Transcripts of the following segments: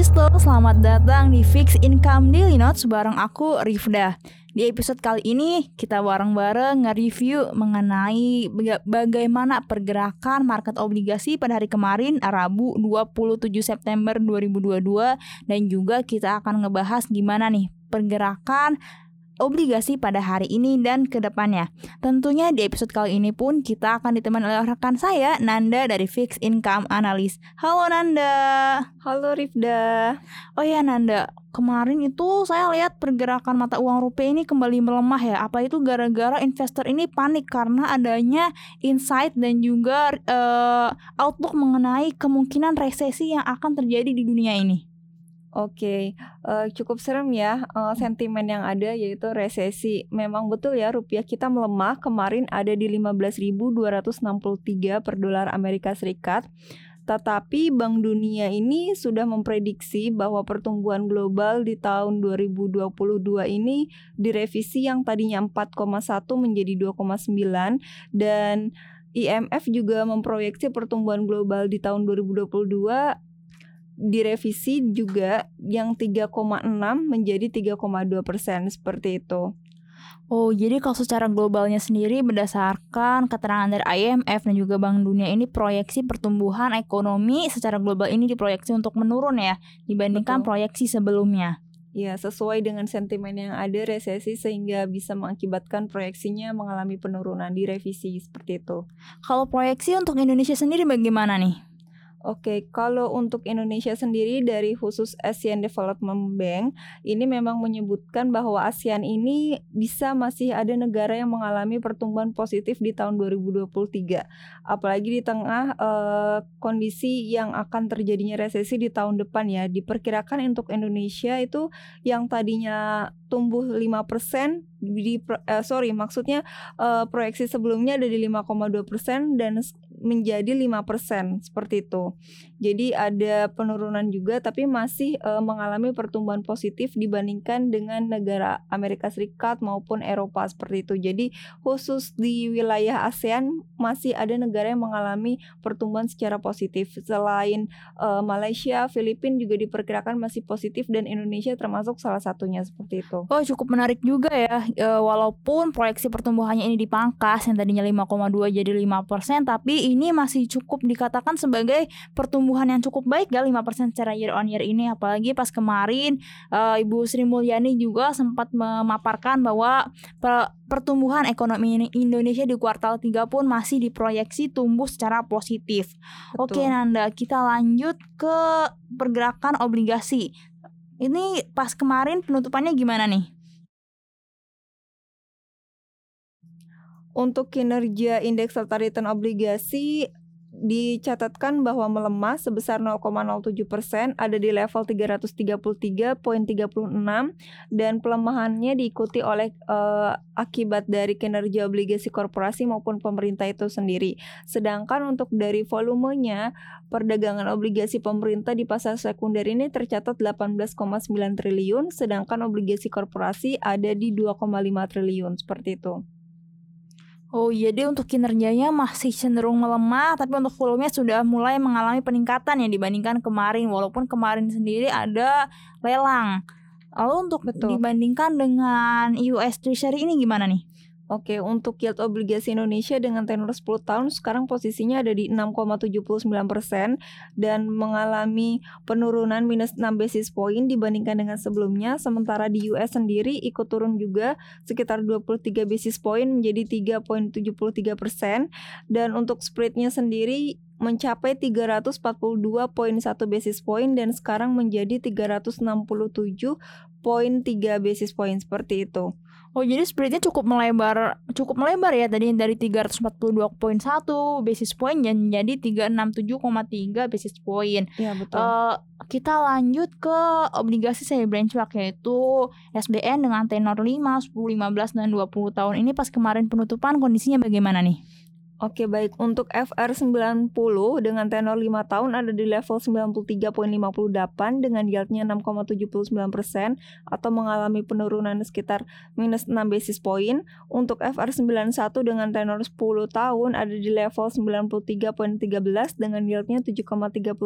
Visto, selamat datang di Fix Income Daily Notes bareng aku Rifda. Di episode kali ini kita bareng-bareng nge-review mengenai bagaimana pergerakan market obligasi pada hari kemarin Rabu 27 September 2022 dan juga kita akan ngebahas gimana nih pergerakan obligasi pada hari ini dan ke depannya. Tentunya di episode kali ini pun kita akan ditemani oleh rekan saya Nanda dari Fixed Income Analyst. Halo Nanda. Halo Rifda. Oh ya Nanda, kemarin itu saya lihat pergerakan mata uang rupiah ini kembali melemah ya. Apa itu gara-gara investor ini panik karena adanya insight dan juga uh, outlook mengenai kemungkinan resesi yang akan terjadi di dunia ini? Oke, uh, cukup serem ya uh, sentimen yang ada yaitu resesi. Memang betul ya rupiah kita melemah kemarin ada di 15.263 per dolar Amerika Serikat. Tetapi Bank Dunia ini sudah memprediksi bahwa pertumbuhan global di tahun 2022 ini direvisi yang tadinya 4,1 menjadi 2,9 dan IMF juga memproyeksi pertumbuhan global di tahun 2022 direvisi juga yang 3,6 menjadi 3,2 persen seperti itu. Oh, jadi kalau secara globalnya sendiri berdasarkan keterangan dari IMF dan juga Bank Dunia ini proyeksi pertumbuhan ekonomi secara global ini diproyeksi untuk menurun ya dibandingkan Betul. proyeksi sebelumnya. Ya, sesuai dengan sentimen yang ada resesi sehingga bisa mengakibatkan proyeksinya mengalami penurunan di revisi seperti itu. Kalau proyeksi untuk Indonesia sendiri bagaimana nih? Oke, kalau untuk Indonesia sendiri dari khusus ASEAN Development Bank ini memang menyebutkan bahwa ASEAN ini bisa masih ada negara yang mengalami pertumbuhan positif di tahun 2023. Apalagi di tengah uh, kondisi yang akan terjadinya resesi di tahun depan ya. Diperkirakan untuk Indonesia itu yang tadinya tumbuh 5% di uh, sorry maksudnya uh, proyeksi sebelumnya ada di 5,2% dan menjadi 5% seperti itu. Jadi ada penurunan juga tapi masih e, mengalami pertumbuhan positif dibandingkan dengan negara Amerika Serikat maupun Eropa seperti itu. Jadi khusus di wilayah ASEAN masih ada negara yang mengalami pertumbuhan secara positif. Selain e, Malaysia, Filipina juga diperkirakan masih positif dan Indonesia termasuk salah satunya seperti itu. Oh, cukup menarik juga ya. E, walaupun proyeksi pertumbuhannya ini dipangkas yang tadinya 5,2 jadi 5%, tapi ini masih cukup dikatakan sebagai pertumbuhan yang cukup baik ya 5% secara year on year ini apalagi pas kemarin uh, Ibu Sri Mulyani juga sempat memaparkan bahwa pertumbuhan ekonomi Indonesia di kuartal 3 pun masih diproyeksi tumbuh secara positif. Betul. Oke Nanda, kita lanjut ke pergerakan obligasi. Ini pas kemarin penutupannya gimana nih? Untuk kinerja indeks serta return obligasi dicatatkan bahwa melemah sebesar 0,07 persen ada di level 333.36 dan pelemahannya diikuti oleh uh, akibat dari kinerja obligasi korporasi maupun pemerintah itu sendiri. Sedangkan untuk dari volumenya perdagangan obligasi pemerintah di pasar sekunder ini tercatat 18,9 triliun sedangkan obligasi korporasi ada di 2,5 triliun seperti itu. Oh iya, jadi untuk kinerjanya masih cenderung melemah, tapi untuk volumenya sudah mulai mengalami peningkatan ya dibandingkan kemarin. Walaupun kemarin sendiri ada lelang. Lalu untuk Betul. dibandingkan dengan US Treasury ini gimana nih? Oke, untuk yield obligasi Indonesia dengan tenor 10 tahun sekarang posisinya ada di 6,79% dan mengalami penurunan minus 6 basis point dibandingkan dengan sebelumnya. Sementara di US sendiri ikut turun juga sekitar 23 basis point menjadi 3.73% dan untuk spreadnya sendiri mencapai 342.1 basis point dan sekarang menjadi 367.3 basis point seperti itu. Oh jadi spreadnya cukup melebar cukup melebar ya tadi dari 342.1 basis point dan jadi 367,3 basis point. Iya betul. Uh, kita lanjut ke obligasi saya benchmark yaitu SBN dengan tenor 5, 10, 15 dan 20 tahun. Ini pas kemarin penutupan kondisinya bagaimana nih? Oke baik untuk FR90 dengan tenor 5 tahun ada di level 93.58 dengan yieldnya 6,79% atau mengalami penurunan sekitar minus 6 basis point. Untuk FR91 dengan tenor 10 tahun ada di level 93.13 dengan yieldnya 7,39%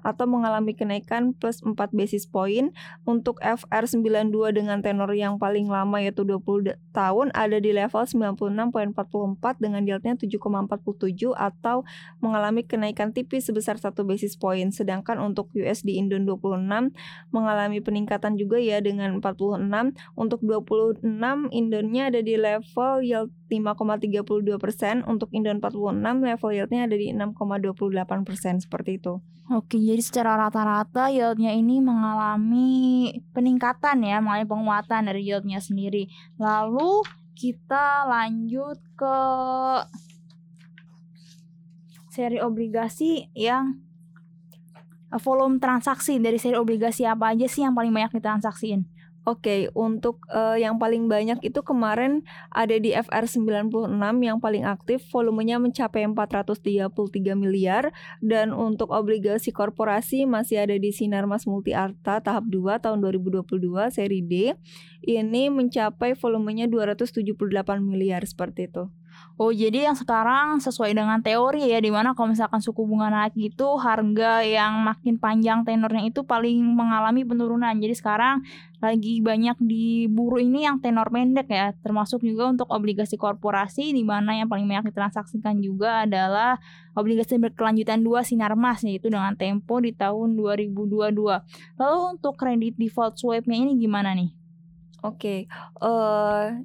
atau mengalami kenaikan plus 4 basis point. Untuk FR92 dengan tenor yang paling lama yaitu 20 tahun ada di level 96.44 dengan yieldnya 7,47 atau mengalami kenaikan tipis sebesar 1 basis point. Sedangkan untuk USD Indon 26 mengalami peningkatan juga ya dengan 46. Untuk 26 Indonnya ada di level yield 5,32%, untuk Indon 46 level yieldnya ada di 6,28% seperti itu. Oke, jadi secara rata-rata yieldnya ini mengalami peningkatan ya, mengalami penguatan dari yieldnya sendiri. Lalu kita lanjut ke seri obligasi yang eh, volume transaksi dari seri obligasi apa aja sih yang paling banyak ditransaksiin? Oke, untuk uh, yang paling banyak itu kemarin ada di FR96 yang paling aktif, volumenya mencapai 433 miliar dan untuk obligasi korporasi masih ada di Sinarmas Multi Arta tahap 2 tahun 2022 seri D. Ini mencapai volumenya 278 miliar seperti itu. Oh, jadi yang sekarang sesuai dengan teori ya di mana kalau misalkan suku bunga naik gitu harga yang makin panjang tenornya itu paling mengalami penurunan. Jadi sekarang lagi banyak diburu ini yang tenor pendek ya, termasuk juga untuk obligasi korporasi di mana yang paling banyak ditransaksikan juga adalah obligasi berkelanjutan 2 Sinarmas yaitu dengan tempo di tahun 2022. Lalu untuk kredit default swapnya ini gimana nih? Oke, okay. uh, eh,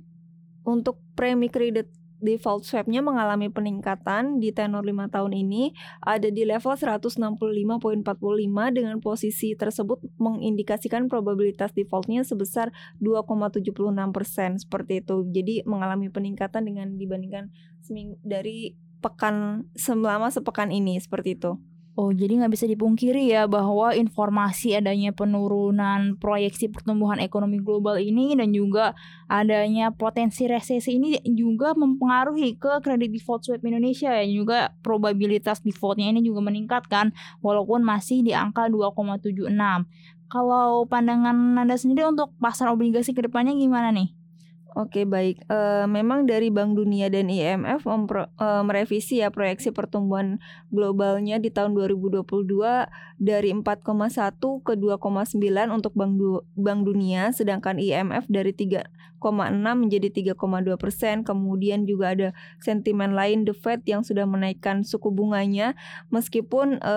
untuk premi kredit default swapnya mengalami peningkatan di tenor 5 tahun ini ada di level 165.45 dengan posisi tersebut mengindikasikan probabilitas defaultnya sebesar 2,76% seperti itu. Jadi mengalami peningkatan dengan dibandingkan seming dari pekan selama sepekan ini seperti itu. Oh, jadi nggak bisa dipungkiri ya bahwa informasi adanya penurunan proyeksi pertumbuhan ekonomi global ini dan juga adanya potensi resesi ini juga mempengaruhi ke kredit default swap Indonesia ya juga probabilitas defaultnya ini juga meningkatkan walaupun masih di angka 2,76. Kalau pandangan Anda sendiri untuk pasar obligasi ke depannya gimana nih? Oke baik, e, memang dari Bank Dunia dan IMF mempro, e, merevisi ya proyeksi pertumbuhan globalnya di tahun 2022 dari 4,1 ke 2,9 untuk Bank, du Bank Dunia, sedangkan IMF dari 3,6 menjadi 3,2 persen. Kemudian juga ada sentimen lain The Fed yang sudah menaikkan suku bunganya, meskipun e,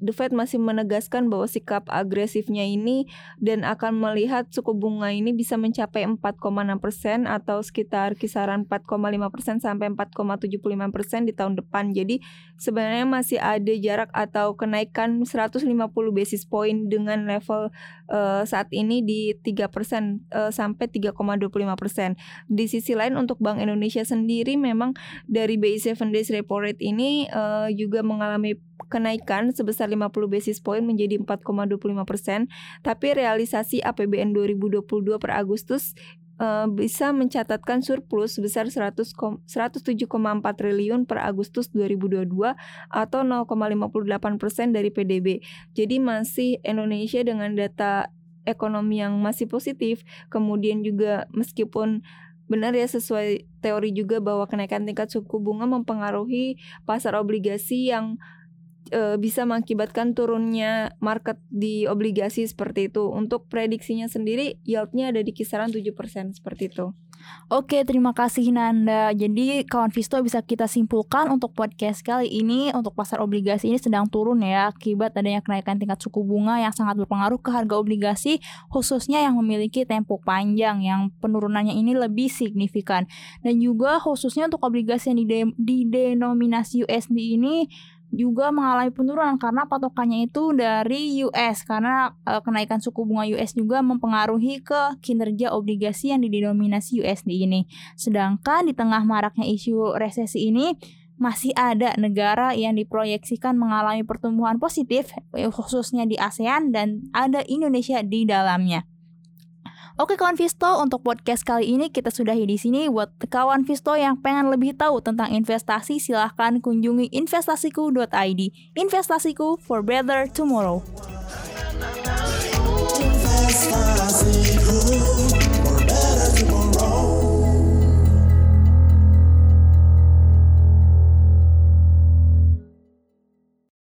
The Fed masih menegaskan bahwa sikap agresifnya ini dan akan melihat suku bunga ini bisa mencapai 4,6 persen atau sekitar kisaran 4,5 persen sampai 4,75 persen di tahun depan. Jadi sebenarnya masih ada jarak atau kenaikan 150 basis point dengan level uh, saat ini di 3 persen uh, sampai 3,25 persen. Di sisi lain untuk Bank Indonesia sendiri memang dari BI 7 days repo rate ini uh, juga mengalami kenaikan sebesar 50 basis point menjadi 4,25 persen, tapi realisasi APBN 2022 per Agustus uh, bisa mencatatkan surplus sebesar 100, 107,4 triliun per Agustus 2022 atau 0,58 persen dari PDB. Jadi masih Indonesia dengan data ekonomi yang masih positif, kemudian juga meskipun benar ya sesuai teori juga bahwa kenaikan tingkat suku bunga mempengaruhi pasar obligasi yang e, bisa mengakibatkan turunnya market di obligasi seperti itu. Untuk prediksinya sendiri yieldnya ada di kisaran 7% seperti itu. Oke, terima kasih Nanda. Jadi kawan Visto bisa kita simpulkan untuk podcast kali ini untuk pasar obligasi ini sedang turun ya akibat adanya kenaikan tingkat suku bunga yang sangat berpengaruh ke harga obligasi khususnya yang memiliki tempo panjang yang penurunannya ini lebih signifikan. Dan juga khususnya untuk obligasi yang didenominasi USD ini juga mengalami penurunan karena patokannya itu dari US karena e, kenaikan suku bunga US juga mempengaruhi ke kinerja obligasi yang didenominasi USD ini. Sedangkan di tengah maraknya isu resesi ini masih ada negara yang diproyeksikan mengalami pertumbuhan positif khususnya di ASEAN dan ada Indonesia di dalamnya. Oke kawan Visto, untuk podcast kali ini kita sudahi di sini. Buat kawan Visto yang pengen lebih tahu tentang investasi, silahkan kunjungi investasiku.id. Investasiku for better tomorrow. Investasiku.